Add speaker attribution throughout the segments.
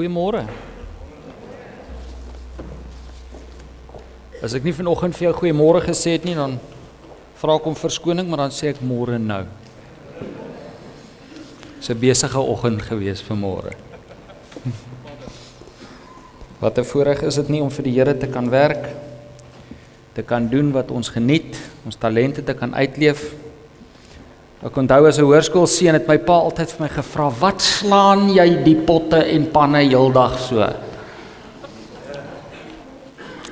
Speaker 1: Goeiemôre. As ek nie vanoggend vir jou goeiemôre gesê het nie, dan vra ek om verskoning, maar dan sê ek môre nou. Dis 'n besige oggend gewees vir môre. Wat 'n voorreg is dit nie om vir die Here te kan werk, te kan doen wat ons geniet, ons talente te kan uitleef. Ek onthou as 'n hoërskoolseun het my pa altyd vir my gevra, "Wat slaan jy die potte en panne heeldag so?"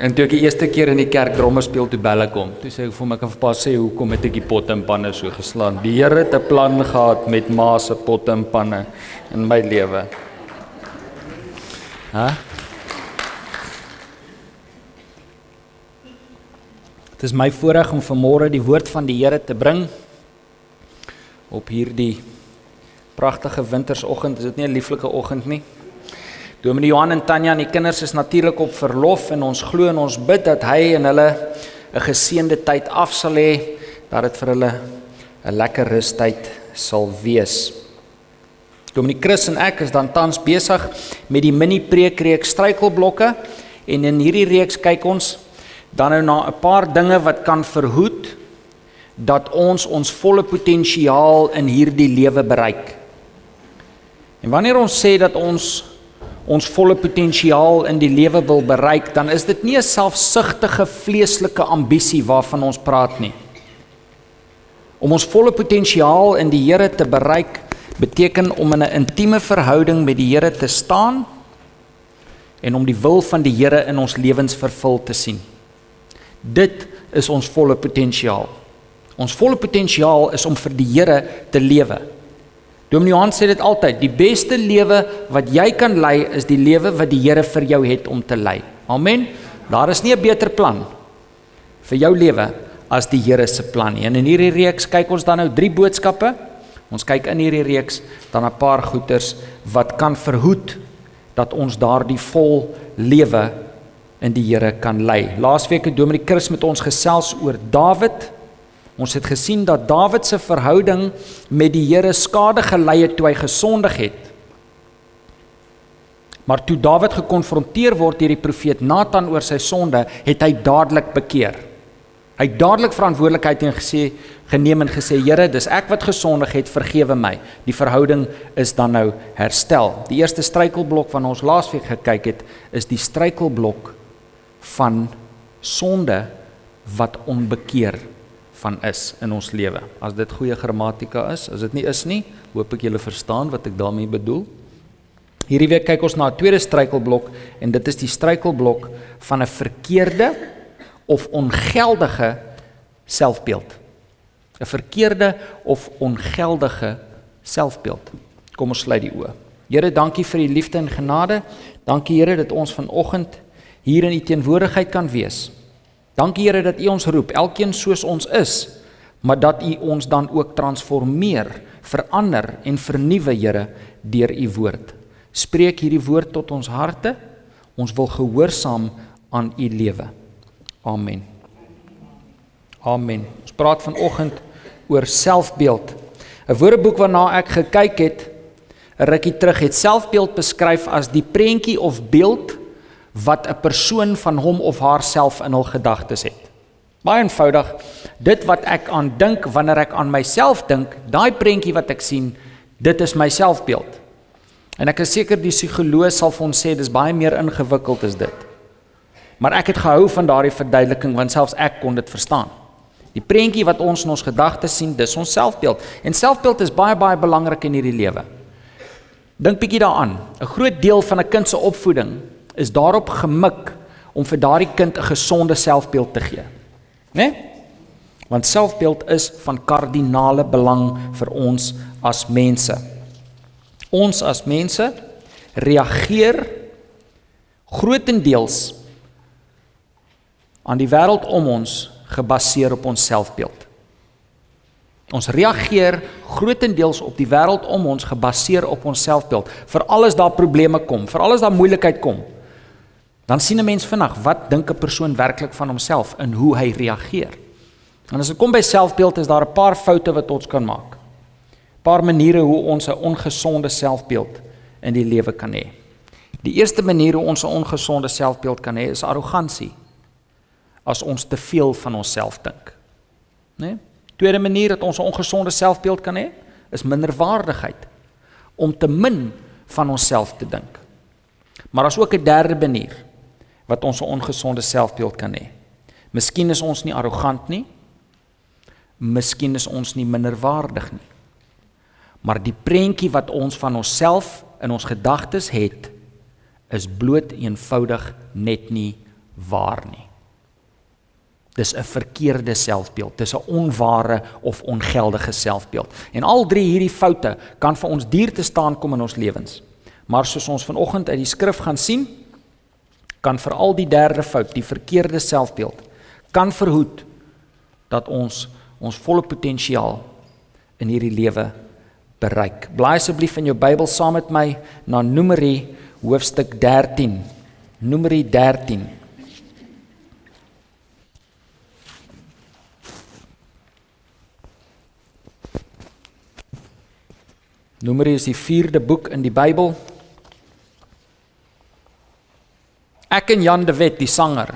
Speaker 1: En toe ek die eerste keer in die kerk drome speel toe belle kom, toe sê ek vir my kan pa sê hoekom het ek die potte en panne so geslaan? Die Here het 'n plan gehad met ma se potte en panne in my lewe. Hæ? Dit is my voorreg om vanmôre die woord van die Here te bring op hierdie pragtige wintersoggend. Is dit nie 'n lieflike oggend nie? Dominee Johan en Tanya en die kinders is natuurlik op verlof en ons glo en ons bid dat hy en hulle 'n geseënde tyd af sal hê, dat dit vir hulle 'n lekker rustyd sal wees. Dominee Chris en ek is dan tans besig met die mini preekreeks struikelblokke en in hierdie reeks kyk ons dan nou na 'n paar dinge wat kan verhoed dat ons ons volle potensiaal in hierdie lewe bereik. En wanneer ons sê dat ons ons volle potensiaal in die lewe wil bereik, dan is dit nie 'n selfsugtige vleeslike ambisie waarvan ons praat nie. Om ons volle potensiaal in die Here te bereik beteken om in 'n intieme verhouding met die Here te staan en om die wil van die Here in ons lewens vervul te sien. Dit is ons volle potensiaal. Ons volle potensiaal is om vir die Here te lewe. Dominee Johan sê dit altyd, die beste lewe wat jy kan lei is die lewe wat die Here vir jou het om te lei. Amen. Daar is nie 'n beter plan vir jou lewe as die Here se plan nie. En in hierdie reeks kyk ons dan nou drie boodskappe. Ons kyk in hierdie reeks dan 'n paar goeters wat kan verhoed dat ons daardie vol lewe in die Here kan lei. Laasweek het Dominee Chris met ons gesels oor Dawid Ons het gesien dat Dawid se verhouding met die Here skade gelei het toe hy gesondig het. Maar toe Dawid gekonfronteer word deur die profeet Nathan oor sy sonde, het hy dadelik bekeer. Hy het dadelik verantwoordelikheid en gesê geneem en gesê Here, dis ek wat gesondig het, vergewe my. Die verhouding is dan nou herstel. Die eerste struikelblok van ons laasweek gekyk het, is die struikelblok van sonde wat onbekeer van is in ons lewe. As dit goeie grammatika is, as dit nie is nie, hoop ek julle verstaan wat ek daarmee bedoel. Hierdie week kyk ons na 'n tweede struikelblok en dit is die struikelblok van 'n verkeerde of ongeldige selfbeeld. 'n Verkeerde of ongeldige selfbeeld. Kom ons sluit die oë. Here, dankie vir u liefde en genade. Dankie Here dat ons vanoggend hier in u teenwoordigheid kan wees. Dankie Here dat U ons roep, elkeen soos ons is, maar dat U ons dan ook transformeer, verander en vernuwe Here deur U woord. Spreek hierdie woord tot ons harte. Ons wil gehoorsaam aan U lewe. Amen. Amen. Ons praat vanoggend oor selfbeeld. 'n Woordeboek waarna ek gekyk het 'n rukkie terug het selfbeeld beskryf as die prentjie of beeld wat 'n persoon van hom of haarself in hul gedagtes het. Baie eenvoudig, dit wat ek aan dink wanneer ek aan myself dink, daai prentjie wat ek sien, dit is my selfbeeld. En ek is seker die psigoloog sal vir ons sê dis baie meer ingewikkeld as dit. Maar ek het gehou van daardie verduideliking want selfs ek kon dit verstaan. Die prentjie wat ons in ons gedagtes sien, dis ons selfbeeld. En selfbeeld is baie baie belangrik in hierdie lewe. Dink bietjie daaraan. 'n Groot deel van 'n kind se opvoeding is daarop gemik om vir daardie kind 'n gesonde selfbeeld te gee. Né? Nee? Want selfbeeld is van kardinale belang vir ons as mense. Ons as mense reageer grootendeels aan die wêreld om ons gebaseer op ons selfbeeld. Ons reageer grootendeels op die wêreld om ons gebaseer op ons selfbeeld. Vir alles daar probleme kom, vir alles daar moeilikheid kom, dan sien 'n mens vinnig wat dink 'n persoon werklik van homself en hoe hy reageer. En as dit kom by selfbeeld is daar 'n paar foute wat ons kan maak. 'n Paar maniere hoe ons 'n ongesonde selfbeeld in die lewe kan hê. Die eerste manier hoe ons 'n ongesonde selfbeeld kan hê is arrogansie. As ons te veel van onsself dink. Né? Nee? Tweede manier dat ons 'n ongesonde selfbeeld kan hê, is minderwaardigheid. Om te min van onsself te dink. Maar daar's ook 'n derde manier wat ons 'n ongesonde selfbeeld kan hê. Miskien is ons nie arrogant nie. Miskien is ons nie minderwaardig nie. Maar die prentjie wat ons van onsself in ons gedagtes het, is bloot eenvoudig net nie waar nie. Dis 'n verkeerde selfbeeld. Dis 'n onware of ongeldige selfbeeld. En al drie hierdie foute kan vir ons duur te staan kom in ons lewens. Maar soos ons vanoggend uit die skrif gaan sien, kan veral die derde fout, die verkeerde selfbeeld, kan verhoed dat ons ons volle potensiaal in hierdie lewe bereik. Blaai asseblief in jou Bybel saam met my na Numeri hoofstuk 13. Numeri 13. Numeri is die 4de boek in die Bybel. Ek en Jan de Wet, die sanger,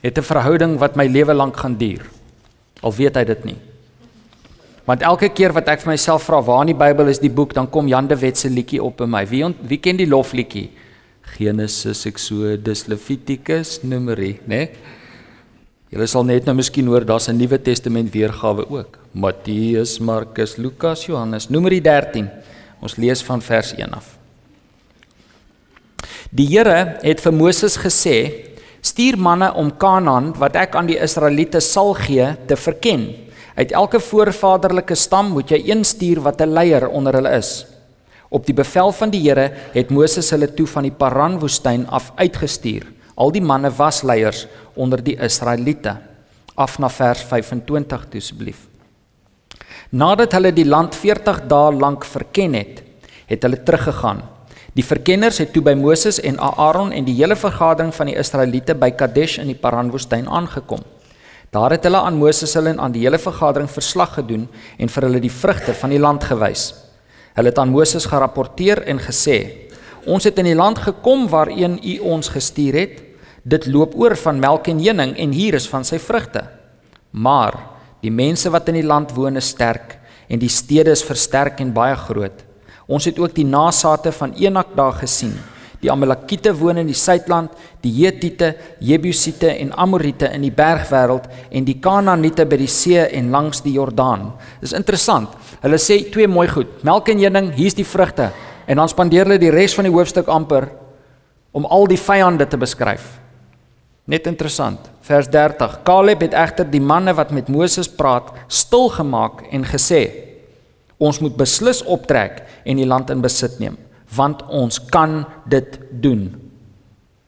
Speaker 1: het 'n verhouding wat my lewe lank gaan duur. Al weet hy dit nie. Want elke keer wat ek vir myself vra waar in die Bybel is die boek, dan kom Jan de Wet se liedjie op in my. Wie wie ken die lofliedjie? Genesis, Exodus, Levitikus, Numeri, né? Nee? Julle sal net nou miskien hoor daar's 'n Nuwe Testament weergawe ook. Matteus, Markus, Lukas, Johannes, Numeri 13. Ons lees van vers 1 af. Die Here het vir Moses gesê: "Stuur manne om Kanaan wat ek aan die Israeliete sal gee te verken. Uit elke voorvaderlike stam moet jy een stuur wat 'n leier onder hulle is." Op die bevel van die Here het Moses hulle toe van die Paran woestyn af uitgestuur. Al die manne was leiers onder die Israeliete. Af na vers 25 asseblief. Nadat hulle die land 40 dae lank verken het, het hulle teruggegaan Die verkenners het toe by Moses en Aaron en die hele vergadering van die Israeliete by Kadesh in die Paranwoestyn aangekom. Daar het hulle aan Moses hulle en aan die hele vergadering verslag gedoen en vir hulle die vrugte van die land gewys. Hulle het aan Moses gerapporteer en gesê: "Ons het in die land gekom waarheen U ons gestuur het. Dit loop oor van melk en honing en hier is van sy vrugte. Maar die mense wat in die land woon is sterk en die stede is versterk en baie groot." Ons het ook die nasate van Enak daar gesien. Die Amalekiete woon in die suidland, die Hetiete, Jebusiete en Amoriete in die bergwêreld en die Kanaaniete by die see en langs die Jordaan. Dis interessant. Hulle sê twee mooi goed. Melk en honing, hier's die vrugte. En dan spandeer hulle die res van die hoofstuk amper om al die vyande te beskryf. Net interessant. Vers 30. Caleb het egter die manne wat met Moses praat, stil gemaak en gesê: Ons moet beslis optrek en die land in besit neem, want ons kan dit doen.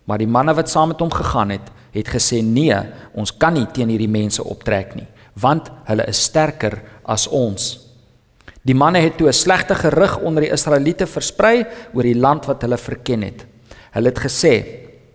Speaker 1: Maar die manne wat saam met hom gegaan het, het gesê nee, ons kan nie teen hierdie mense optrek nie, want hulle is sterker as ons. Die manne het toe 'n slegte gerug onder die Israeliete versprei oor die land wat hulle verken het. Hulle het gesê: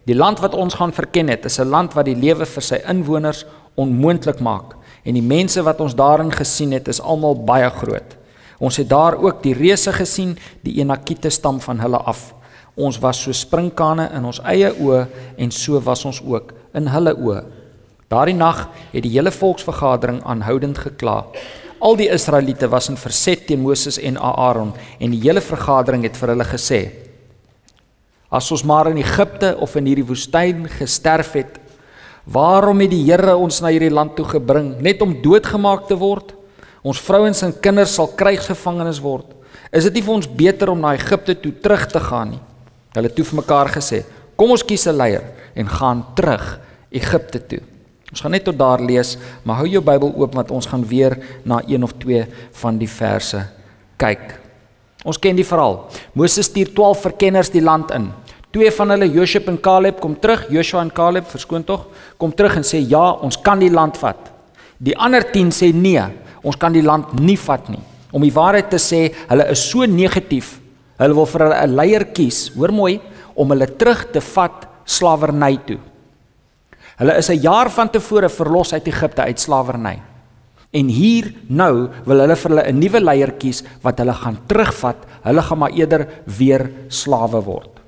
Speaker 1: "Die land wat ons gaan verken het, is 'n land wat die lewe vir sy inwoners onmoontlik maak en die mense wat ons daarin gesien het, is almal baie groot." Ons het daar ook die reuse gesien, die Enakiete stam van hulle af. Ons was so sprinkane in ons eie oë en so was ons ook in hulle oë. Daardie nag het die hele volksvergadering aanhoudend gekla. Al die Israeliete was in verset teen Moses en Aaron en die hele vergadering het vir hulle gesê: As ons maar in Egipte of in hierdie woestyn gesterf het, waarom het die Here ons na hierdie land toe gebring net om doodgemaak te word? Ons vrouens en kinders sal krygsgevangenes word. Is dit nie vir ons beter om na Egipte toe terug te gaan nie? Hulle het toe vir mekaar gesê: "Kom ons kies 'n leier en gaan terug Egipte toe." Ons gaan net tot daar lees, maar hou jou Bybel oop want ons gaan weer na een of twee van die verse kyk. Ons ken die verhaal. Moses stuur 12 verkenners die land in. Twee van hulle, Joshua en Caleb, kom terug. Joshua en Caleb, verskoon tog, kom terug en sê ja, ons kan die land vat. Die ander 10 sê nee. Ons kan die land nie vat nie. Om die waarheid te sê, hulle is so negatief. Hulle wil vir hulle 'n leier kies, hoor mooi, om hulle terug te vat slawerny toe. Hulle is 'n jaar van tevore verlos uit Egipte uit slawerny. En hier nou wil hulle vir hulle 'n nuwe leier kies wat hulle gaan terugvat. Hulle gaan maar eerder weer slawe word.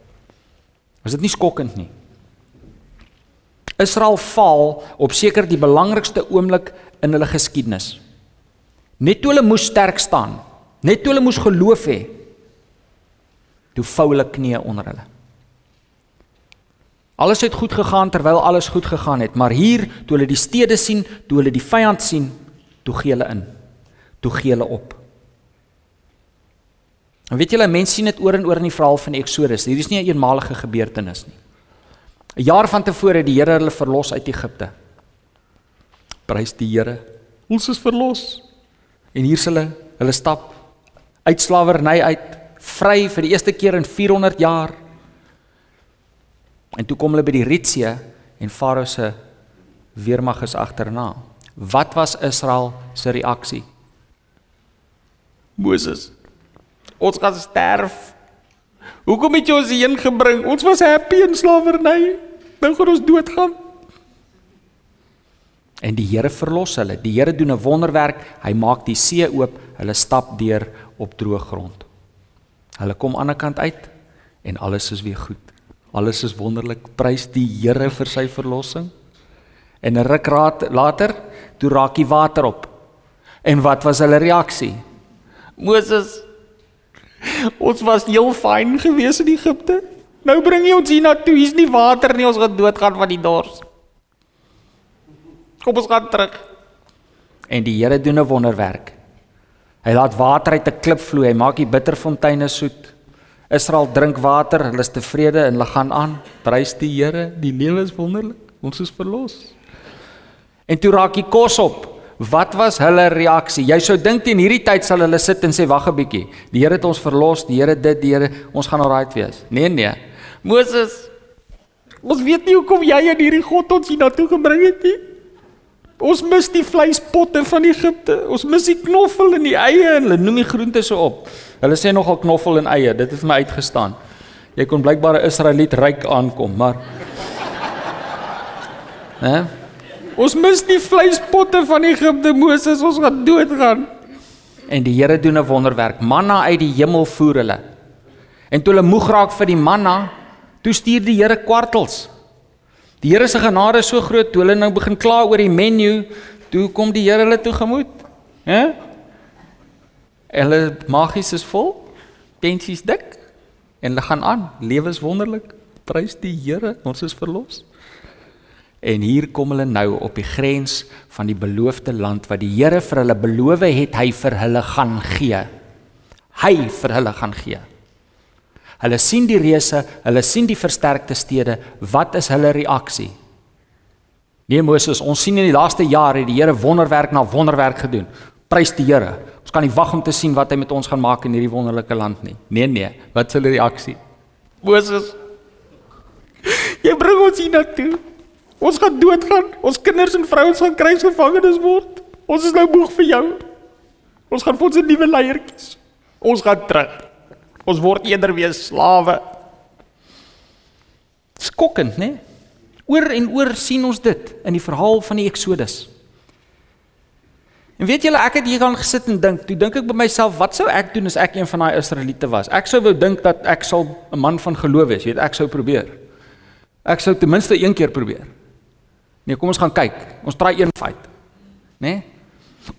Speaker 1: Was dit nie skokkend nie? Israel val op seker die belangrikste oomblik in hulle geskiedenis. Net toe hulle moes sterk staan, net toe hulle moes geloof hê, toe vou hulle knieë onder hulle. Alles het goed gegaan terwyl alles goed gegaan het, maar hier toe hulle die stede sien, toe hulle die vyand sien, toe gee hulle in. Toe gee hulle op. En weet julle, mense sien dit oor en oor in die verhaal van die Eksodus. Hier is nie 'n een eenmalige gebeurtenis nie. 'n Jaar van tevore het die Here hulle verlos uit Egipte. Prys die Here. Ons is verlos. En hier's hulle, hulle stap uit slawerny uit, vry vir die eerste keer in 400 jaar. En toe kom hulle by die Rietsee en Farao se weermag is agterna. Wat was Israel se reaksie? Moses, ons gaan sterf. Hoekom het jy ons hierheen gebring? Ons was happy in slawerny. Nou gaan ons doodgaan. En die Here verlos hulle. Die Here doen 'n wonderwerk. Hy maak die see oop. Hulle stap deur op droë grond. Hulle kom aan die kant uit en alles is weer goed. Alles is wonderlik. Prys die Here vir sy verlossing. En 'n ruk later, toe raak die water op. En wat was hulle reaksie? Moses Ons was heel fyn gewees in Egipte. Nou bring jy ons hier na toe. Hier's nie water nie. Ons gaan doodgaan van die dors. Kom ons gaan terug. En die Here doen 'n wonderwerk. Hy laat water uit 'n klip vloei. Hy maak die bitterfonteine soet. Israel drink water, hulle is tevrede en hulle gaan aan. Prys die Here, die lewe is wonderlik. Ons is verlos. En toe raak die kos op. Wat was hulle reaksie? Jy sou dink teen hierdie tyd sal hulle sit en sê wag 'n bietjie. Die Here het ons verlos, die Here dit, die Here, ons gaan alright wees. Nee nee. Moses, ons weet nie hoekom jy en hierdie God ons hier na toe gebring het nie. Ons mis die vleispotte van Egipte. Ons mis die knoffel en die eie hulle noem die groente so op. Hulle sê nogal knoffel en eie. Dit het vir my uitgestaan. Jy kon blykbaar 'n Israeliet ryk aankom, maar Hè? Ons mis die vleispotte van Egipte, Moses, ons gaan doodgaan. En die Here doen 'n wonderwerk. Manna uit die hemel voer hulle. En toe hulle moeg raak vir die manna, toe stuur die Here kwartels. Die Here se genade is so groot toe hulle nou begin kla oor die menu, toe kom die Here hulle toegemoet. Hè? Hulle magies is vol, pensies dik en hulle gaan aan. Lewe is wonderlik. Prys die Here, ons is verlos. En hier kom hulle nou op die grens van die beloofde land wat die Here vir hulle beloof het hy vir hulle gaan gee. Hy vir hulle gaan gee. Hulle sien die reuse, hulle sien die versterkte stede. Wat is hulle reaksie? Nee Moses, ons sien in die laaste jare die Here wonderwerk na wonderwerk gedoen. Prys die Here. Ons kan nie wag om te sien wat hy met ons gaan maak in hierdie wonderlike land nie. Nee nee, wat is hulle reaksie? Moses, jy bring ons hier na toe. Ons gaan doodgaan. Ons kinders en vrouens gaan kruisgevangenes word. Ons is nou moeg vir jou. Ons gaan vir ons 'n nuwe leier kies. Ons gaan terug. Ons word eerder weer slawe. Skokkend, né? Oor en oor sien ons dit in die verhaal van die Eksodus. En weet julle, ek het hier gaan gesit en dink, toe dink ek by myself, wat sou ek doen as ek een van daai Israeliete was? Ek sou wou dink dat ek sal 'n man van geloof wees, weet ek sou probeer. Ek sou ten minste een keer probeer. Nee, kom ons gaan kyk. Ons try een fight. Né? Nee?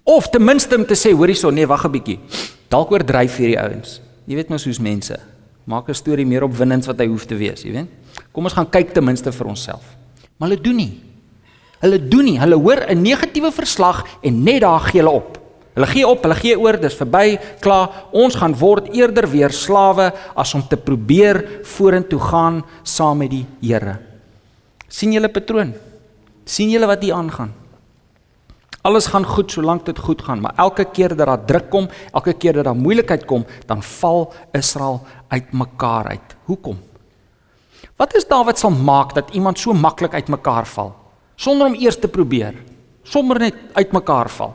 Speaker 1: Of ten minste om te sê, hoorie so, nee, wag 'n bietjie. Dalk oordryf hierdie ouens. Jy weet mos hoe's mense. Maak 'n storie meer opwindend wat hy hoef te wees, jy weet. Kom ons gaan kyk ten minste vir onsself. Maar hulle doen nie. Hulle doen nie. Hulle hoor 'n negatiewe verslag en net daar gee hulle op. Hulle gee op, hulle gee oor, dis verby, klaar. Ons gaan word eerder weer slawe as om te probeer vorentoe gaan saam met die Here. sien julle patroon? sien julle wat hier aangaan? Alles gaan goed solank dit goed gaan, maar elke keer dat daar druk kom, elke keer dat daar moeilikheid kom, dan val Israel uitmekaar uit. Hoekom? Wat is daar wat sal maak dat iemand so maklik uitmekaar val sonder om eers te probeer? Sommer net uitmekaar val.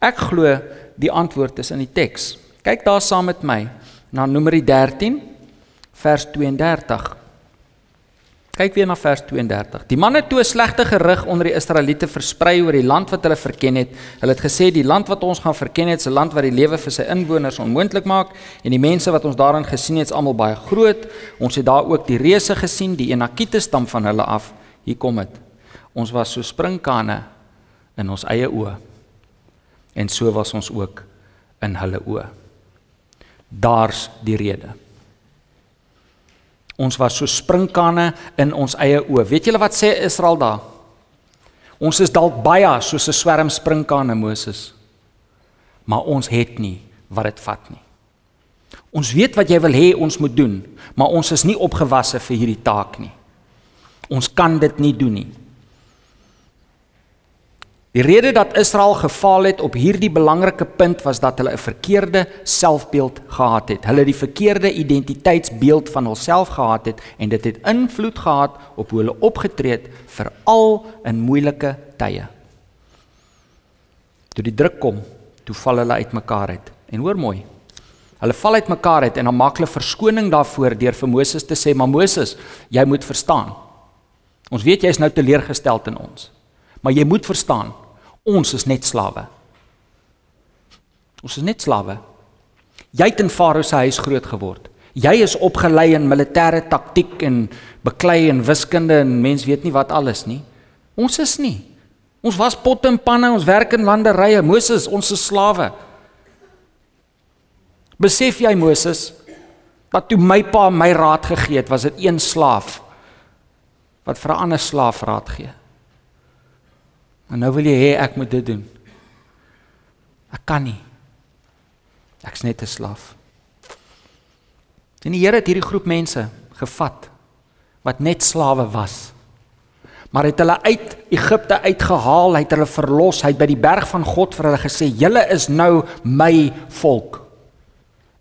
Speaker 1: Ek glo die antwoord is in die teks. Kyk daar saam met my na Numeri 13 vers 32. Kyk weer na vers 32. Die manne toe 'n slegte gerug onder die Israeliete versprei oor die land wat hulle verken het. Hulle het gesê die land wat ons gaan verken het, is 'n land wat die lewe vir sy inwoners onmoontlik maak en die mense wat ons daarin gesien het, is almal baie groot. Ons het daar ook die reuse gesien, die Enakite stam van hulle af. Hier kom dit. Ons was so sprinkane in ons eie oë. En so was ons ook in hulle oë. Daar's die rede. Ons was so sprinkane in ons eie oë. Weet julle wat sê Israel daar? Ons is dalk baie soos 'n swerm sprinkane Moses. Maar ons het nie wat dit vat nie. Ons weet wat jy wil hê ons moet doen, maar ons is nie opgewasse vir hierdie taak nie. Ons kan dit nie doen nie. Die rede dat Israel gefaal het op hierdie belangrike punt was dat hulle 'n verkeerde selfbeeld gehad het. Hulle het die verkeerde identiteitsbeeld van hulself gehad het en dit het invloed gehad op hoe hulle opgetree het veral in moeilike tye. Toe die druk kom, toe val hulle uitmekaar uit. En hoor mooi. Hulle val uitmekaar uit en dan maak hulle verskoning daarvoor deur vir Moses te sê: "Maar Moses, jy moet verstaan. Ons weet jy is nou teleurgestel in ons. Maar jy moet verstaan, Ons is net slawe. Ons is net slawe. Jy het in Farao se huis groot geword. Jy is opgelei in militêre taktik en beklei en wiskunde en mens weet nie wat alles nie. Ons is nie. Ons was potte en panne, ons werk in landerye. Moses, ons is slawe. Besef jy Moses dat toe my pa my raad gegee het, was dit een slaaf wat vir 'n ander slaaf raad gee. En nou wil jy hê ek moet dit doen. Ek kan nie. Ek's net 'n slaaf. En die Here het hierdie groep mense gevat wat net slawe was. Maar het hulle uit Egipte uitgehaal, het hulle verlos, hy het by die berg van God vir hulle gesê: "Julle is nou my volk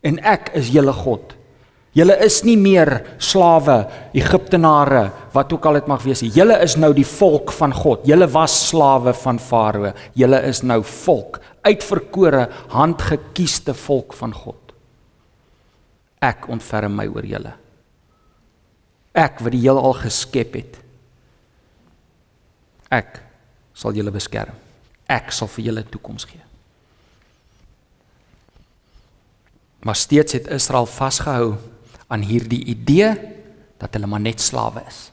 Speaker 1: en ek is julle God." Julle is nie meer slawe, Egiptenare, wat ook al dit mag wees nie. Julle is nou die volk van God. Julle was slawe van Farao. Julle is nou volk, uitverkore, handgekieste volk van God. Ek ontferm my oor julle. Ek wat die heelal geskep het. Ek sal julle beskerm. Ek sal vir julle toekoms gee. Maar steeds het Israel vasgehou aan hierdie idee dat hulle maar net slawe is.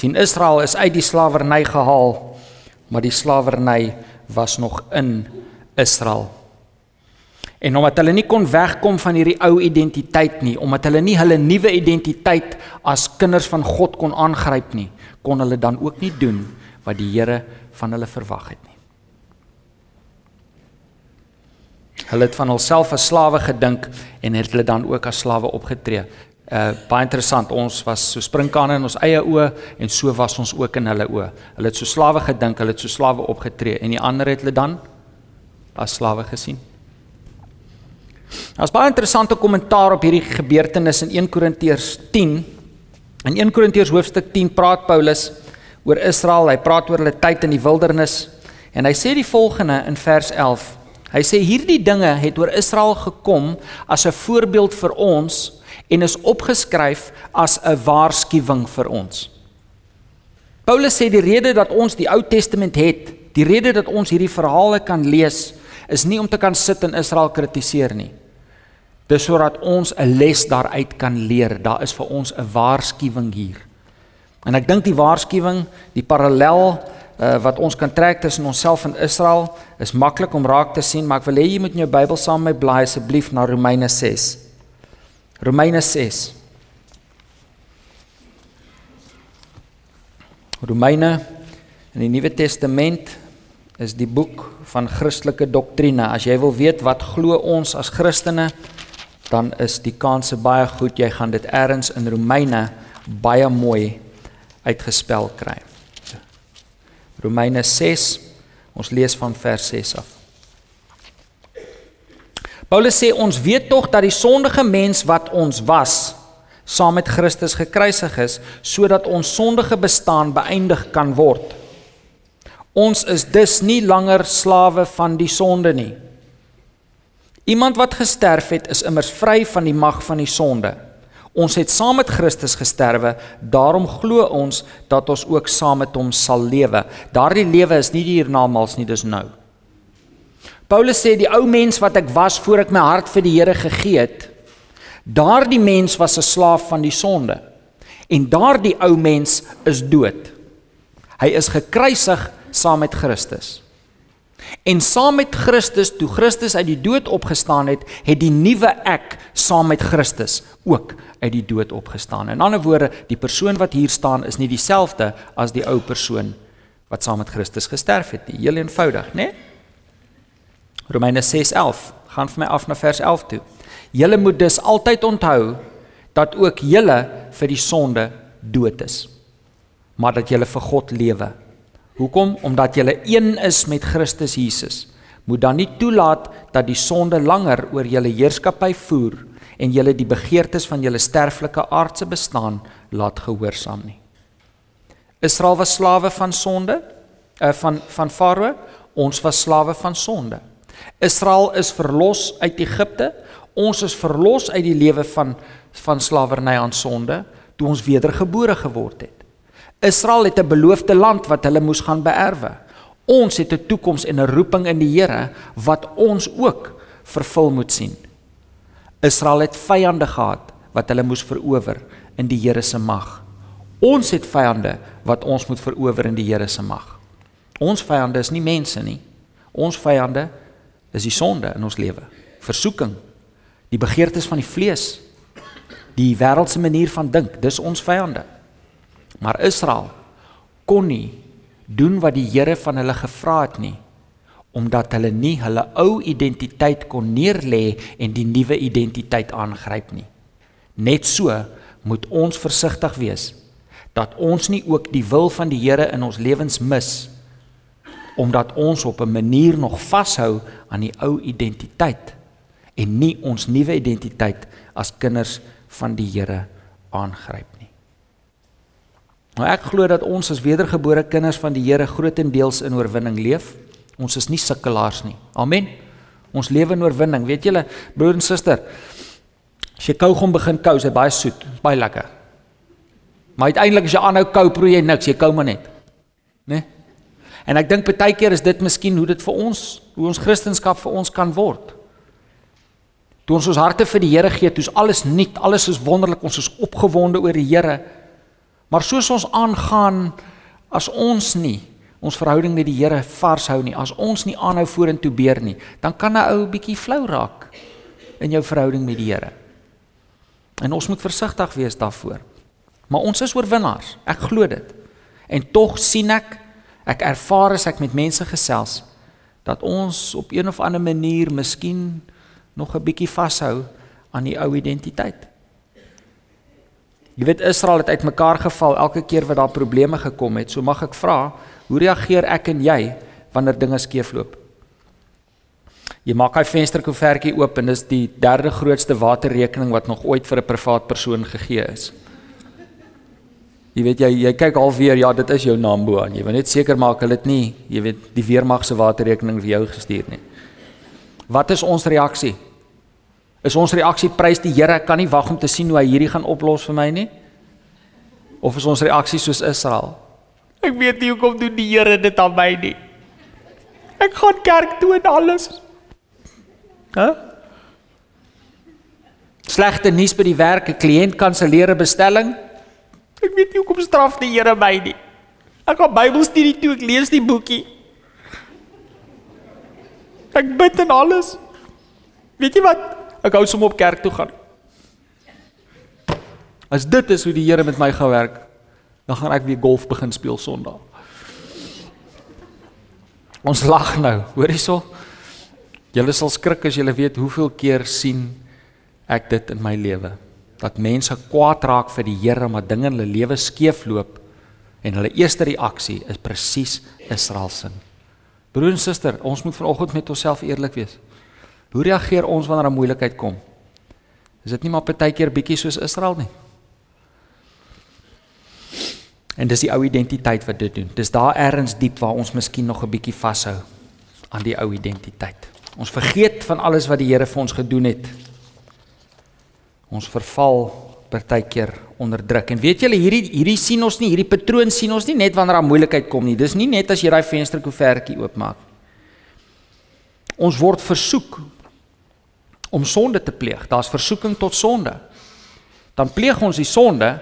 Speaker 1: sien Israel is uit die slawerny gehaal, maar die slawerny was nog in Israel. En omdat hulle nie kon wegkom van hierdie ou identiteit nie, omdat hulle nie hulle nuwe identiteit as kinders van God kon aangryp nie, kon hulle dan ook nie doen wat die Here van hulle verwag het nie. Hulle het van hulself as slawe gedink en het hulle dan ook as slawe opgetree. Uh baie interessant. Ons was so sprinkane in ons eie oë en so was ons ook in hulle oë. Hulle het so slawe gedink, hulle het so slawe opgetree en die ander het hulle dan as slawe gesien. Daar's baie interessante kommentaar op hierdie gebeurtenis in 1 Korintiërs 10. In 1 Korintiërs hoofstuk 10 praat Paulus oor Israel. Hy praat oor hulle tyd in die wildernis en hy sê die volgende in vers 11 Hy sê hierdie dinge het oor Israel gekom as 'n voorbeeld vir ons en is opgeskryf as 'n waarskuwing vir ons. Paulus sê die rede dat ons die Ou Testament het, die rede dat ons hierdie verhale kan lees, is nie om te kan sit en Israel kritiseer nie. Dis sodat ons 'n les daaruit kan leer. Daar is vir ons 'n waarskuwing hier. En ek dink die waarskuwing, die parallel uh, wat ons kan trek tussen onsself en Israel is maklik om raak te sien, maar ek wil hê jy moet in jou Bybel saam met my blaai asseblief na Romeine 6. Romeine 6. Romeine in die Nuwe Testament is die boek van Christelike doktrine. As jy wil weet wat glo ons as Christene, dan is die kanse baie goed jy gaan dit eers in Romeine baie mooi uitgespel kry. Romeine 6. Ons lees van vers 6 af. Paulus sê ons weet tog dat die sondige mens wat ons was saam met Christus gekruisig is sodat ons sondige bestaan beëindig kan word. Ons is dus nie langer slawe van die sonde nie. Iemand wat gesterf het is immers vry van die mag van die sonde. Ons het saam met Christus gesterwe, daarom glo ons dat ons ook saam met hom sal lewe. Daardie lewe is nie hiernamaals nie, dis nou. Paulus sê die ou mens wat ek was voor ek my hart vir die Here gegee het, daardie mens was 'n slaaf van die sonde. En daardie ou mens is dood. Hy is gekruisig saam met Christus. En saam met Christus, toe Christus uit die dood opgestaan het, het die nuwe ek saam met Christus ook uit die dood opgestaan. In ander woorde, die persoon wat hier staan is nie dieselfde as die ou persoon wat saam met Christus gesterf het nie. Heel eenvoudig, né? Nee? Romeine 6:11 gaan vir my af na vers 11 toe. Julle moet dus altyd onthou dat ook julle vir die sonde dood is, maar dat julle vir God lewe. Hoekom? Omdat julle een is met Christus Jesus. Moet dan nie toelaat dat die sonde langer oor julle heerskappy voer en julle die begeertes van julle sterflike aardse bestaan laat gehoorsaam nie. Israel was slawe van sonde, uh, van van Farao, ons was slawe van sonde. Israel is verlos uit Egipte. Ons is verlos uit die lewe van van slawerny aan sonde toe ons wedergebore geword het. Israel het 'n beloofde land wat hulle moes gaan beerwe. Ons het 'n toekoms en 'n roeping in die Here wat ons ook vervul moet sien. Israel het vyande gehad wat hulle moes verower in die Here se mag. Ons het vyande wat ons moet verower in die Here se mag. Ons vyande is nie mense nie. Ons vyande Dis die sonde in ons lewe. Versoeking. Die begeertes van die vlees. Die wêreldse manier van dink, dis ons vyande. Maar Israel kon nie doen wat die Here van hulle gevra het nie omdat hulle nie hulle ou identiteit kon neerlê en die nuwe identiteit aangryp nie. Net so moet ons versigtig wees dat ons nie ook die wil van die Here in ons lewens mis omdat ons op 'n manier nog vashou aan die ou identiteit en nie ons nuwe identiteit as kinders van die Here aangryp. Nou ek glo dat ons as wedergebore kinders van die Here grootendeels in oorwinning leef. Ons is nie sukkelaars nie. Amen. Ons lewe in oorwinning. Weet julle, broer en suster, as jy kougom begin kou, is dit baie soet, baie lekker. Maar uiteindelik as jy aanhou kou, proe jy niks, jy kou maar net. Né? Nee? En ek dink baie keer is dit miskien hoe dit vir ons, hoe ons Christendom vir ons kan word. Toe ons ons harte vir die Here gee, toe's alles nuut, alles is wonderlik, ons is opgewonde oor die Here. Maar soos ons aangaan as ons nie ons verhouding met die Here vars hou nie, as ons nie aanhou vorentoe beer nie, dan kan 'n ou bietjie flou raak in jou verhouding met die Here. En ons moet versigtig wees daarvoor. Maar ons is oorwinnaars. Ek glo dit. En tog sien ek Ek ervaar as ek met mense gesels dat ons op een of ander manier miskien nog 'n bietjie vashou aan die ou identiteit. Jy weet Israel het uitmekaar geval elke keer wat daar probleme gekom het. So mag ek vra, hoe reageer ek en jy wanneer dinge skeefloop? Jy maak hy vensterkoevertjie oop en dis die derde grootste waterrekening wat nog ooit vir 'n privaat persoon gegee is. Jy weet jy jy kyk alweer ja, dit is jou naam bo aan. Jy wil net seker maak hulle het nie, jy weet, die weermag se waterrekening vir jou gestuur nie. Wat is ons reaksie? Is ons reaksie prys die Here, kan nie wag om te sien hoe hy hierdie gaan oplos vir my nie? Of is ons reaksie soos Israel? Ek weet nie hoekom doen die Here dit aan my nie. Ek gaan kerk toe en alles. Hæ? Huh? Slegte nuus by die werk, 'n kliënt kanselleer 'n bestelling. Ek weet nie hoekom straf die Here my nie. Ek gaan Bybelstudie toe, ek lees die boekie. Ek bid en alles. Weet jy wat? Ek hou sommer op kerk toe gaan. As dit is hoe die Here met my gaan werk, dan gaan ek weer golf begin speel Sondag. Ons lag nou, hoor hierso. Julle sal skrik as julle weet hoeveel keer sien ek dit in my lewe dat mense kwaad raak vir die Here omdat dinge in hulle lewe skeefloop en hulle eerste reaksie is presies Israel se. Broer en suster, ons moet vanoggend met onsself eerlik wees. Hoe reageer ons wanneer 'n moeilikheid kom? Is dit nie maar partykeer bietjie soos Israel nie? En dis die ou identiteit wat dit doen. Dis daar ergens diep waar ons miskien nog 'n bietjie vashou aan die ou identiteit. Ons vergeet van alles wat die Here vir ons gedoen het Ons verval partykeer onderdruk. En weet julle, hierdie hierdie sien ons nie, hierdie patroon sien ons nie net wanneer daar moeilikheid kom nie. Dis nie net as jy daai vensterkoevertjie oopmaak. Ons word versoek om sonde te pleeg. Daar's versoeking tot sonde. Dan pleeg ons die sonde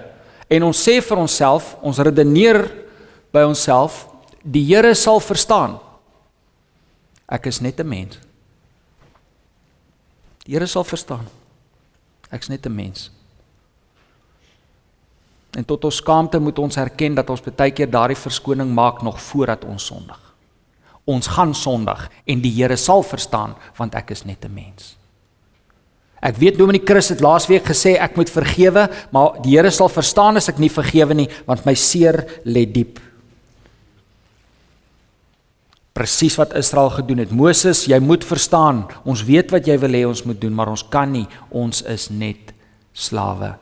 Speaker 1: en ons sê vir onsself, ons redeneer by onsself, die Here sal verstaan. Ek is net 'n mens. Die Here sal verstaan. Ek's net 'n mens. En tot ons skaamte moet ons erken dat ons baie keer daardie verskoning maak nog voordat ons sondig. Ons gaan sondig en die Here sal verstaan want ek is net 'n mens. Ek weet Dominee Chris het laasweek gesê ek moet vergewe, maar die Here sal verstaan as ek nie vergewe nie, want my seer lê diep. Presies wat Israel gedoen het. Moses, jy moet verstaan, ons weet wat jy wil hê ons moet doen, maar ons kan nie, ons is net slawe.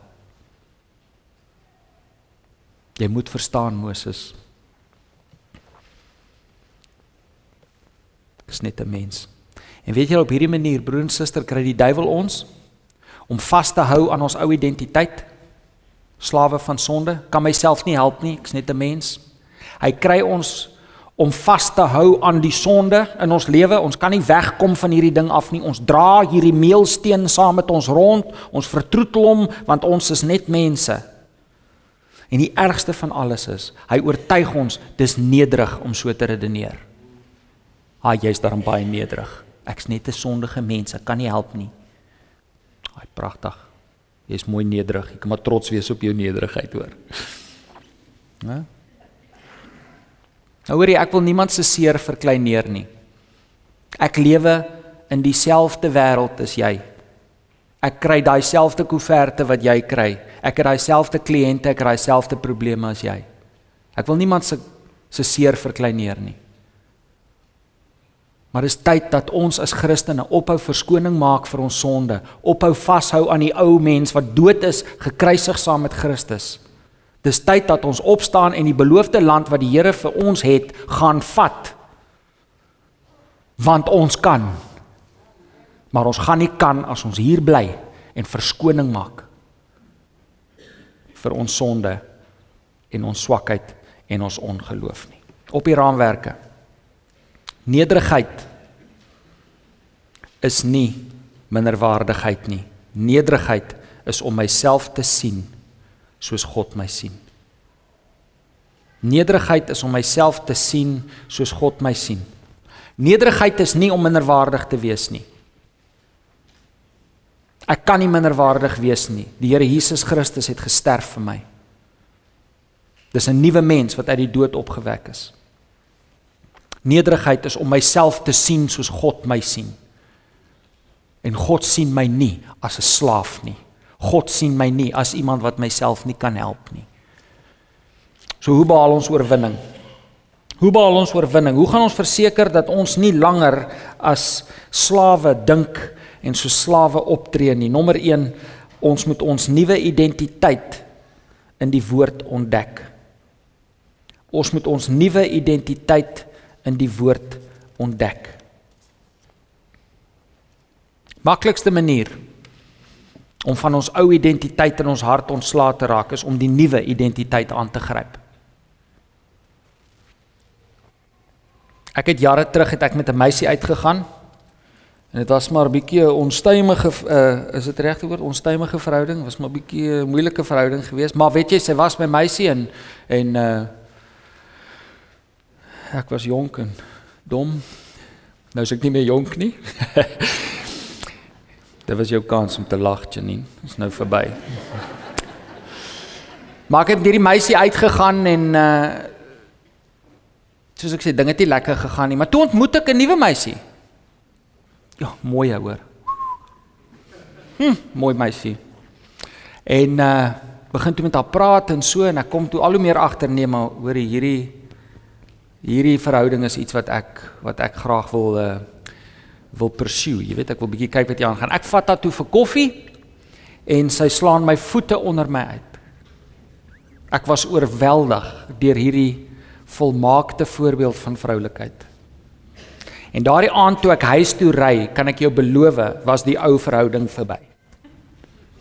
Speaker 1: Jy moet verstaan Moses. Ek is net 'n mens. En weet julle op hierdie manier broer en suster kry die duiwel ons om vas te hou aan ons ou identiteit. Slawe van sonde, kan myself nie help nie, ek's net 'n mens. Hy kry ons om vas te hou aan die sonde in ons lewe. Ons kan nie wegkom van hierdie ding af nie. Ons dra hierdie meelsteen saam met ons rond. Ons vertroetel hom want ons is net mense. En die ergste van alles is, hy oortuig ons dis nederig om so te redeneer. Ha, jy's daarom baie nederig. Ek's net 'n sondige mens, ek kan nie help nie. Ai, pragtig. Jy's mooi nederig. Ek kan maar trots wees op jou nederigheid, hoor. Né? Nou hoor jy, ek wil niemand se seer verkleineer nie. Ek lewe in dieselfde wêreld as jy. Ek kry daai selfde koeverte wat jy kry. Ek het daai selfde kliënte, ek het daai selfde probleme as jy. Ek wil niemand se se seer verkleineer nie. Maar dis tyd dat ons as Christene ophou verskoning maak vir ons sonde, ophou vashou aan die ou mens wat dood is, gekruisig saam met Christus. Dis tyd dat ons opstaan en die beloofde land wat die Here vir ons het, gaan vat. Want ons kan. Maar ons gaan nie kan as ons hier bly en verskoning maak vir ons sonde en ons swakheid en ons ongeloof nie. Op die raamwerke Nederigheid is nie minderwaardigheid nie. Nederigheid is om myself te sien soos God my sien. Nederigheid is om myself te sien soos God my sien. Nederigheid is nie om minderwaardig te wees nie. Ek kan nie minderwaardig wees nie. Die Here Jesus Christus het gesterf vir my. Dis 'n nuwe mens wat uit die dood opgewek is. Nederigheid is om myself te sien soos God my sien. En God sien my nie as 'n slaaf nie. God sien my nie as iemand wat myself nie kan help nie. So hoe behaal ons oorwinning? Hoe behaal ons oorwinning? Hoe gaan ons verseker dat ons nie langer as slawe dink en so slawe optree nie? Nommer 1, ons moet ons nuwe identiteit in die woord ontdek. Ons moet ons nuwe identiteit in die woord ontdek. Maklikste manier om van ons ou identiteit in ons hart ontslae te raak is om die nuwe identiteit aan te gryp. Ek het jare terug het ek met 'n meisie uitgegaan en dit was maar 'n bietjie 'n onstuimige uh, is dit regte woord onstuimige verhouding was maar 'n bietjie 'n moeilike verhouding geweest maar weet jy sy was my meisie en en uh ek was jonk en dom. Nou is ek nie meer jonk nie. Dit was jou kans om te lag, Janine. Dit is nou verby. Maar ek het hierdie meisie uitgegaan en uh soos ek sê, dinge het nie lekker gegaan nie, maar toe ontmoet ek 'n nuwe meisie. Ja, mooi hoor. Hm, mooi meisie. En uh begin toe met haar praat en so en ek kom toe al hoe meer agter nee, maar hoor hierdie hierdie verhouding is iets wat ek wat ek graag wil uh wil pursue. Jy weet ek wil bietjie kyk wat hier aangaan. Ek vat haar toe vir koffie en sy slaan my voete onder my uit. Ek was oorweldig deur hierdie volmaakte voorbeeld van vroulikheid. En daardie aand toe ek huis toe ry, kan ek jou beloof, was die ou verhouding verby.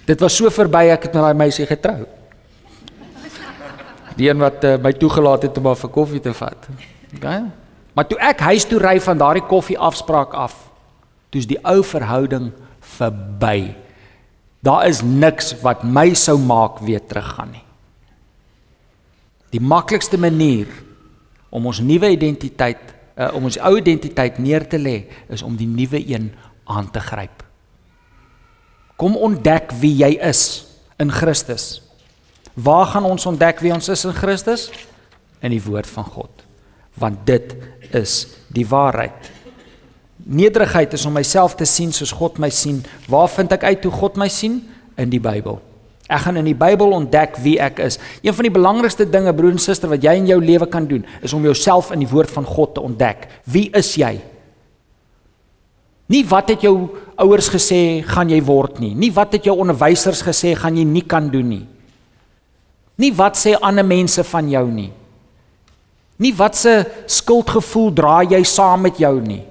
Speaker 1: Dit was so verby ek het met daai meisie getrou. Die een wat uh, my toegelaat het om haar vir koffie te vat. Okay? Maar toe ek huis toe ry van daardie koffie afspraak af, toe's die ou verhouding verby. Daar is niks wat my sou maak weer teruggaan nie. Die maklikste manier om ons nuwe identiteit, uh, om ons ou identiteit neer te lê, is om die nuwe een aan te gryp. Kom ontdek wie jy is in Christus. Waar gaan ons ontdek wie ons is in Christus? In die woord van God. Want dit is die waarheid. Nederigheid is om myself te sien soos God my sien. Waar vind ek uit hoe God my sien? In die Bybel. Ek gaan in die Bybel ontdek wie ek is. Een van die belangrikste dinge broer en suster wat jy in jou lewe kan doen, is om jouself in die woord van God te ontdek. Wie is jy? Nie wat het jou ouers gesê gaan jy word nie. Nie wat het jou onderwysers gesê gaan jy nie kan doen nie. Nie wat sê ander mense van jou nie. Nie wat se skuldgevoel dra jy saam met jou nie.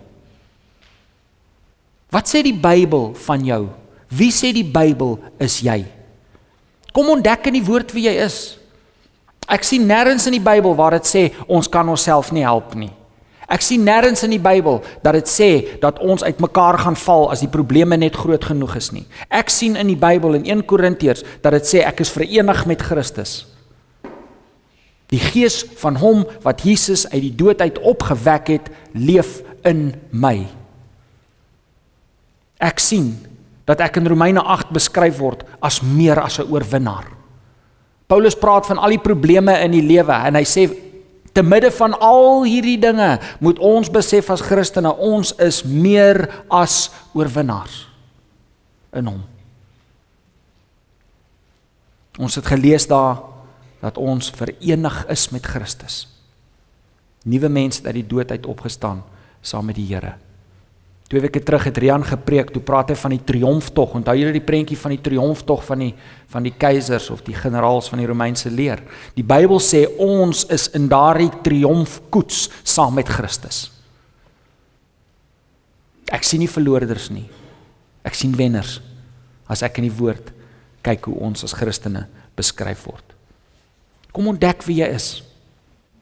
Speaker 1: Wat sê die Bybel van jou? Wie sê die Bybel is jy? Kom ontdek in die woord wie jy is. Ek sien nêrens in die Bybel waar dit sê ons kan onsself nie help nie. Ek sien nêrens in die Bybel dat dit sê dat ons uitmekaar gaan val as die probleme net groot genoeg is nie. Ek sien in die Bybel in 1 Korintiërs dat dit sê ek is verenig met Christus. Die gees van hom wat Jesus uit die dood uit opgewek het, leef in my. Ek sien dat ek in Romeine 8 beskryf word as meer as 'n oorwinnaar. Paulus praat van al die probleme in die lewe en hy sê te midde van al hierdie dinge moet ons besef as Christene ons is meer as oorwinnaars in hom. Ons het gelees daar dat ons verenig is met Christus. Nuwe mense uit die dood uit opgestaan saam met die Here. Twee weke terug het Rian gepreek, toe praat hy van die triomftog. Onthou julle die prentjie van die triomftog van die van die keisers of die generaals van die Romeinse leer? Die Bybel sê ons is in daardie triomfkoets saam met Christus. Ek sien nie verloorders nie. Ek sien wenners. As ek in die woord kyk hoe ons as Christene beskryf word. Kom ontdek wie jy is.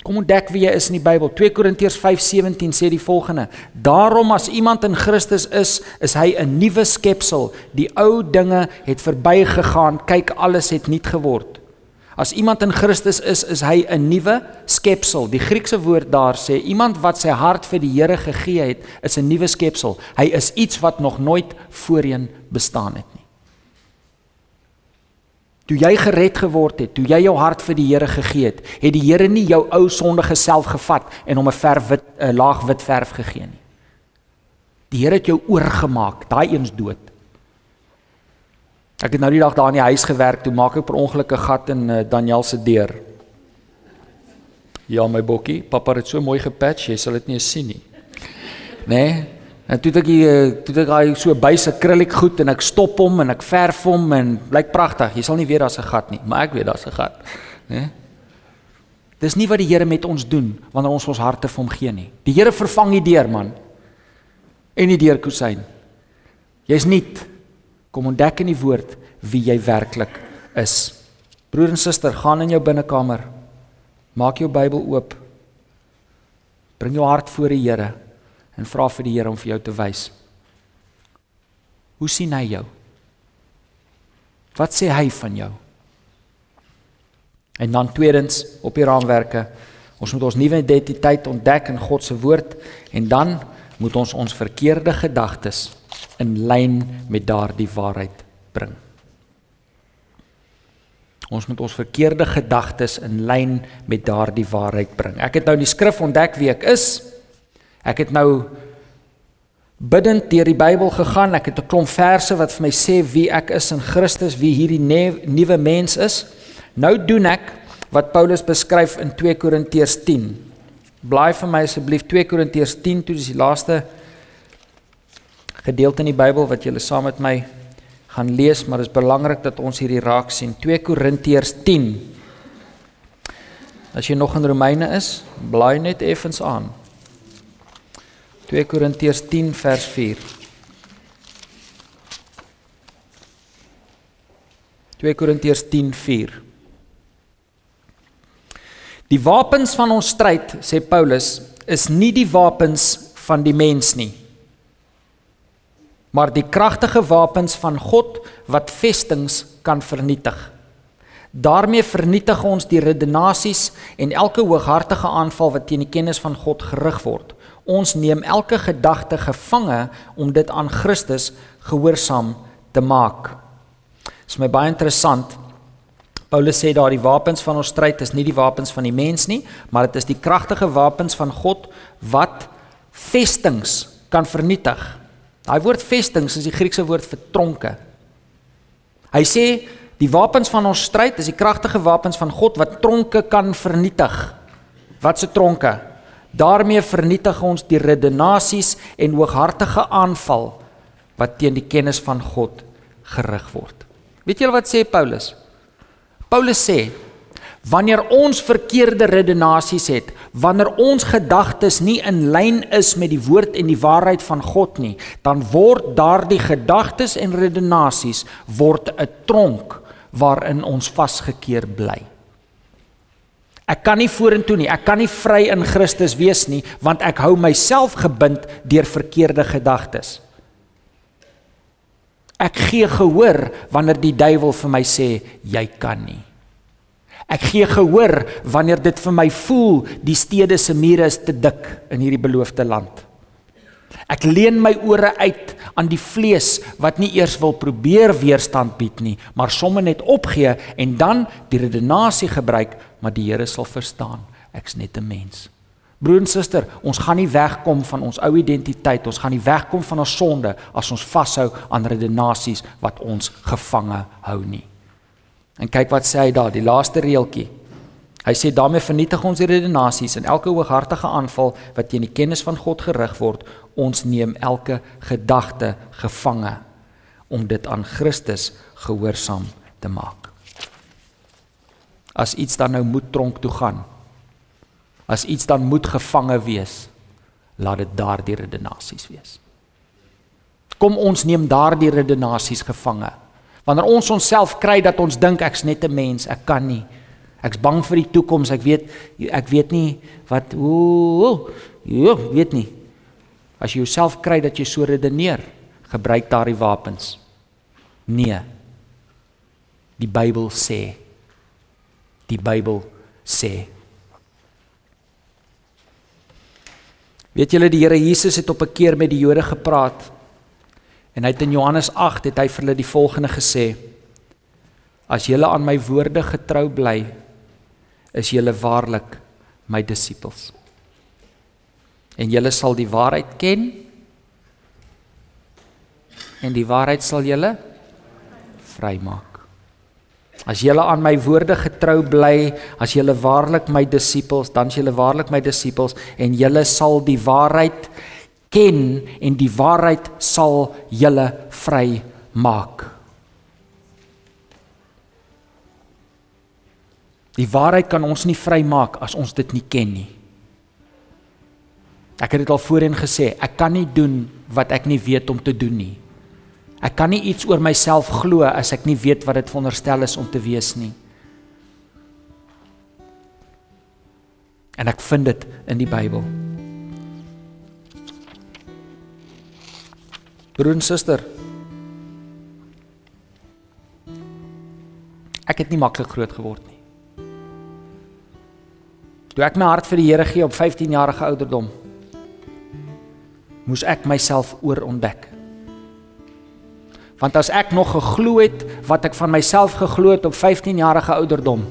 Speaker 1: Kom ontdek wie jy is in die Bybel. 2 Korintiërs 5:17 sê die volgende: Daarom as iemand in Christus is, is hy 'n nuwe skepsel. Die ou dinge het verbygegaan, kyk alles het nuut geword. As iemand in Christus is, is hy 'n nuwe skepsel. Die Griekse woord daar sê iemand wat sy hart vir die Here gegee het, is 'n nuwe skepsel. Hy is iets wat nog nooit voorheen bestaan het. Toe jy gered geword het, toe jy jou hart vir die Here gegee het, het die Here nie jou ou sondige self gevat en hom 'n verf wit 'n laag wit verf gegee nie. Die Here het jou oorgemaak, daai eens dood. Ek het nou die dag daar in die huis gewerk, toe maak ek per ongeluk 'n gat in uh, Daniel se deur. Ja, my bokkie, pappa het so mooi gepatch, jy sal dit nie sien nie. Nee, En toe ek hier toe ek daai so byse krullik goed en ek stop hom en ek verf hom en blyk pragtig. Jy sal nie weet daar's 'n gat nie, maar ek weet daar's 'n gat. Né? Dis nie wat die Here met ons doen wanneer ons ons harte vir hom gee nie. Die Here vervang die deur man. En die deur kusyn. Jy's nuut. Kom ontdek in die woord wie jy werklik is. Broer en suster, gaan in jou binnekamer. Maak jou Bybel oop. Bring jou hart voor die Here en vra vir die Here om vir jou te wys. Hoe sien hy jou? Wat sê hy van jou? En dan tweedens op die raamwerke, ons moet ons nuwe identiteit ontdek in God se woord en dan moet ons ons verkeerde gedagtes in lyn met daardie waarheid bring. Ons moet ons verkeerde gedagtes in lyn met daardie waarheid bring. Ek het nou die skrif ontdek wie ek is. Ek het nou bidend deur die Bybel gegaan. Ek het 'n klomp verse wat vir my sê wie ek is in Christus, wie hierdie nuwe mens is. Nou doen ek wat Paulus beskryf in 2 Korintiërs 10. Blaai vir my asseblief 2 Korintiërs 10, toe dis die laaste gedeelte in die Bybel wat julle saam met my gaan lees, maar dit is belangrik dat ons hierdie raak sien. 2 Korintiërs 10. As jy nog in Romeine is, blaai net effens aan. 2 Korintiërs 10 vers 4. 2 Korintiërs 10:4 Die wapens van ons stryd, sê Paulus, is nie die wapens van die mens nie, maar die kragtige wapens van God wat vestings kan vernietig. Daarmee vernietig ons die redenasies en elke hooghartige aanval wat teen die kennis van God gerig word. Ons neem elke gedagte gevange om dit aan Christus gehoorsaam te maak. Dit is my baie interessant. Paulus sê daar die wapens van ons stryd is nie die wapens van die mens nie, maar dit is die kragtige wapens van God wat vestings kan vernietig. Daai woord vestings is die Griekse woord vir tronke. Hy sê die wapens van ons stryd is die kragtige wapens van God wat tronke kan vernietig. Wat se tronke? Daarmee vernietig ons die redenasies en hooghartige aanval wat teen die kennis van God gerig word. Weet julle wat sê Paulus? Paulus sê Wanneer ons verkeerde redenasies het, wanneer ons gedagtes nie in lyn is met die woord en die waarheid van God nie, dan word daardie gedagtes en redenasies word 'n tronk waarin ons vasgekeer bly. Ek kan nie vorentoe nie, ek kan nie vry in Christus wees nie, want ek hou myself gebind deur verkeerde gedagtes. Ek gee gehoor wanneer die duiwel vir my sê jy kan nie. Ek gee gehoor wanneer dit vir my voel die stede se mure is te dik in hierdie beloofde land. Ek leen my ore uit aan die vlees wat nie eers wil probeer weerstand bied nie, maar sommer net opgee en dan die redenasie gebruik, maar die Here sal verstaan. Ek's net 'n mens. Broer en suster, ons gaan nie wegkom van ons ou identiteit, ons gaan nie wegkom van ons sonde as ons vashou aan redenasies wat ons gevange hou nie. En kyk wat sê hy daar, die laaste reeltjie. Hy sê daarmee vernietig ons die redenasies en elke hooghartige aanval wat teen die kennis van God gerig word, ons neem elke gedagte gevange om dit aan Christus gehoorsaam te maak. As iets dan nou moet tronk toe gaan, as iets dan moet gevange wees, laat dit daardie redenasies wees. Kom ons neem daardie redenasies gevange. Wanneer ons onsself kry dat ons dink ek's net 'n mens, ek kan nie. Ek's bang vir die toekoms. Ek weet ek weet nie wat ooh, jo, weet nie. As jy jouself kry dat jy so redeneer, gebruik daardie wapens. Nee. Die Bybel sê. Die Bybel sê. Weet julle die Here Jesus het op 'n keer met die Jode gepraat En hy het in Johannes 8 het hy vir hulle die volgende gesê: As julle aan my woorde getrou bly, is julle waarlik my disippels. En julle sal die waarheid ken en die waarheid sal julle vrymaak. As julle aan my woorde getrou bly, as julle waarlik my disippels, dan is julle waarlik my disippels en julle sal die waarheid ken en die waarheid sal julle vry Die waarheid kan ons nie vrymaak as ons dit nie ken nie. Ek het dit al voorheen gesê, ek kan nie doen wat ek nie weet om te doen nie. Ek kan nie iets oor myself glo as ek nie weet wat dit veronderstel is om te wees nie. En ek vind dit in die Bybel. Broer en suster. Ek het nie maklik groot geword nie. Toe ek my hart vir die Here gee op 15 jarige ouderdom, moes ek myself oorontdek. Want as ek nog geglo het wat ek van myself geglo het op 15 jarige ouderdom,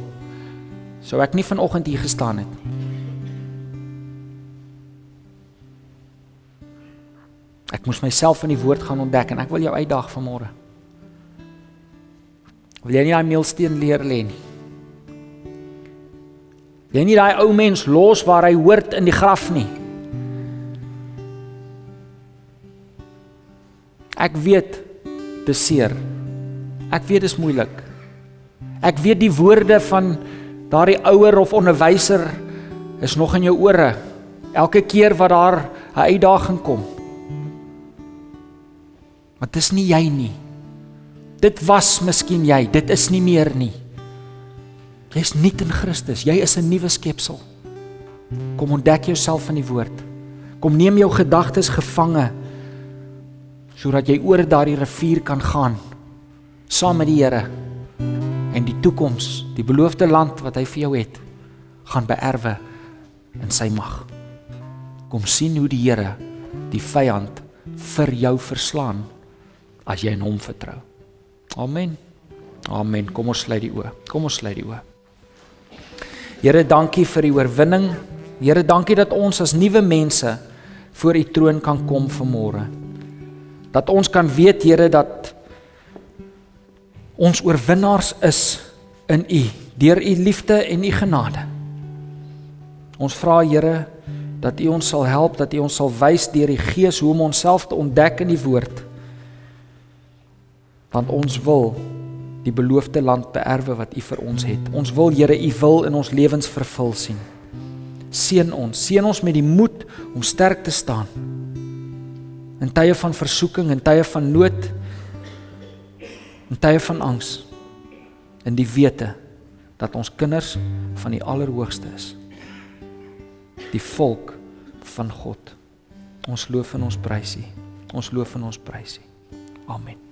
Speaker 1: sou ek nie vanoggend hier gestaan het nie. Ek moes myself in die woord gaan ontdek en ek wil jou uitdaag vanmôre. Wil jy nie daai meelsteen leer lê nie? Jy nie daai ou mens los waar hy hoort in die graf nie? Ek weet dis seer. Ek weet dis moeilik. Ek weet die woorde van daardie ouer of onderwyser is nog in jou ore elke keer wat daar 'n uitdaging kom. Maar dis nie jy nie. Dit was miskien jy, dit is nie meer nie. Jy's nuut in Christus. Jy is 'n nuwe skepsel. Kom ontdek jouself in die woord. Kom neem jou gedagtes gevange sodat jy oor daardie rivier kan gaan saam met die Here en die toekoms, die beloofde land wat hy vir jou het, gaan beerwe in sy mag. Kom sien hoe die Here die vyand vir jou verslaan as jy in hom vertrou. Amen. Amen. Kom ons sluit die oë. Kom ons sluit die oë. Here, dankie vir die oorwinning. Here, dankie dat ons as nuwe mense voor u troon kan kom vanmôre. Dat ons kan weet, Here, dat ons oorwinnaars is in u deur u liefde en u genade. Ons vra, Here, dat u ons sal help, dat u ons sal wys deur die Gees hoe om onsself te ontdek in die woord. Want ons wil die beloofde land beerwe wat U vir ons het. Ons wil Here U wil in ons lewens vervul sien. Seën ons, seën ons met die moed om sterk te staan in tye van versoeking, in tye van nood, in tye van angs, in die wete dat ons kinders van die Allerhoogste is. Die volk van God. Ons loof en ons prys U. Ons loof en ons prys U. Amen.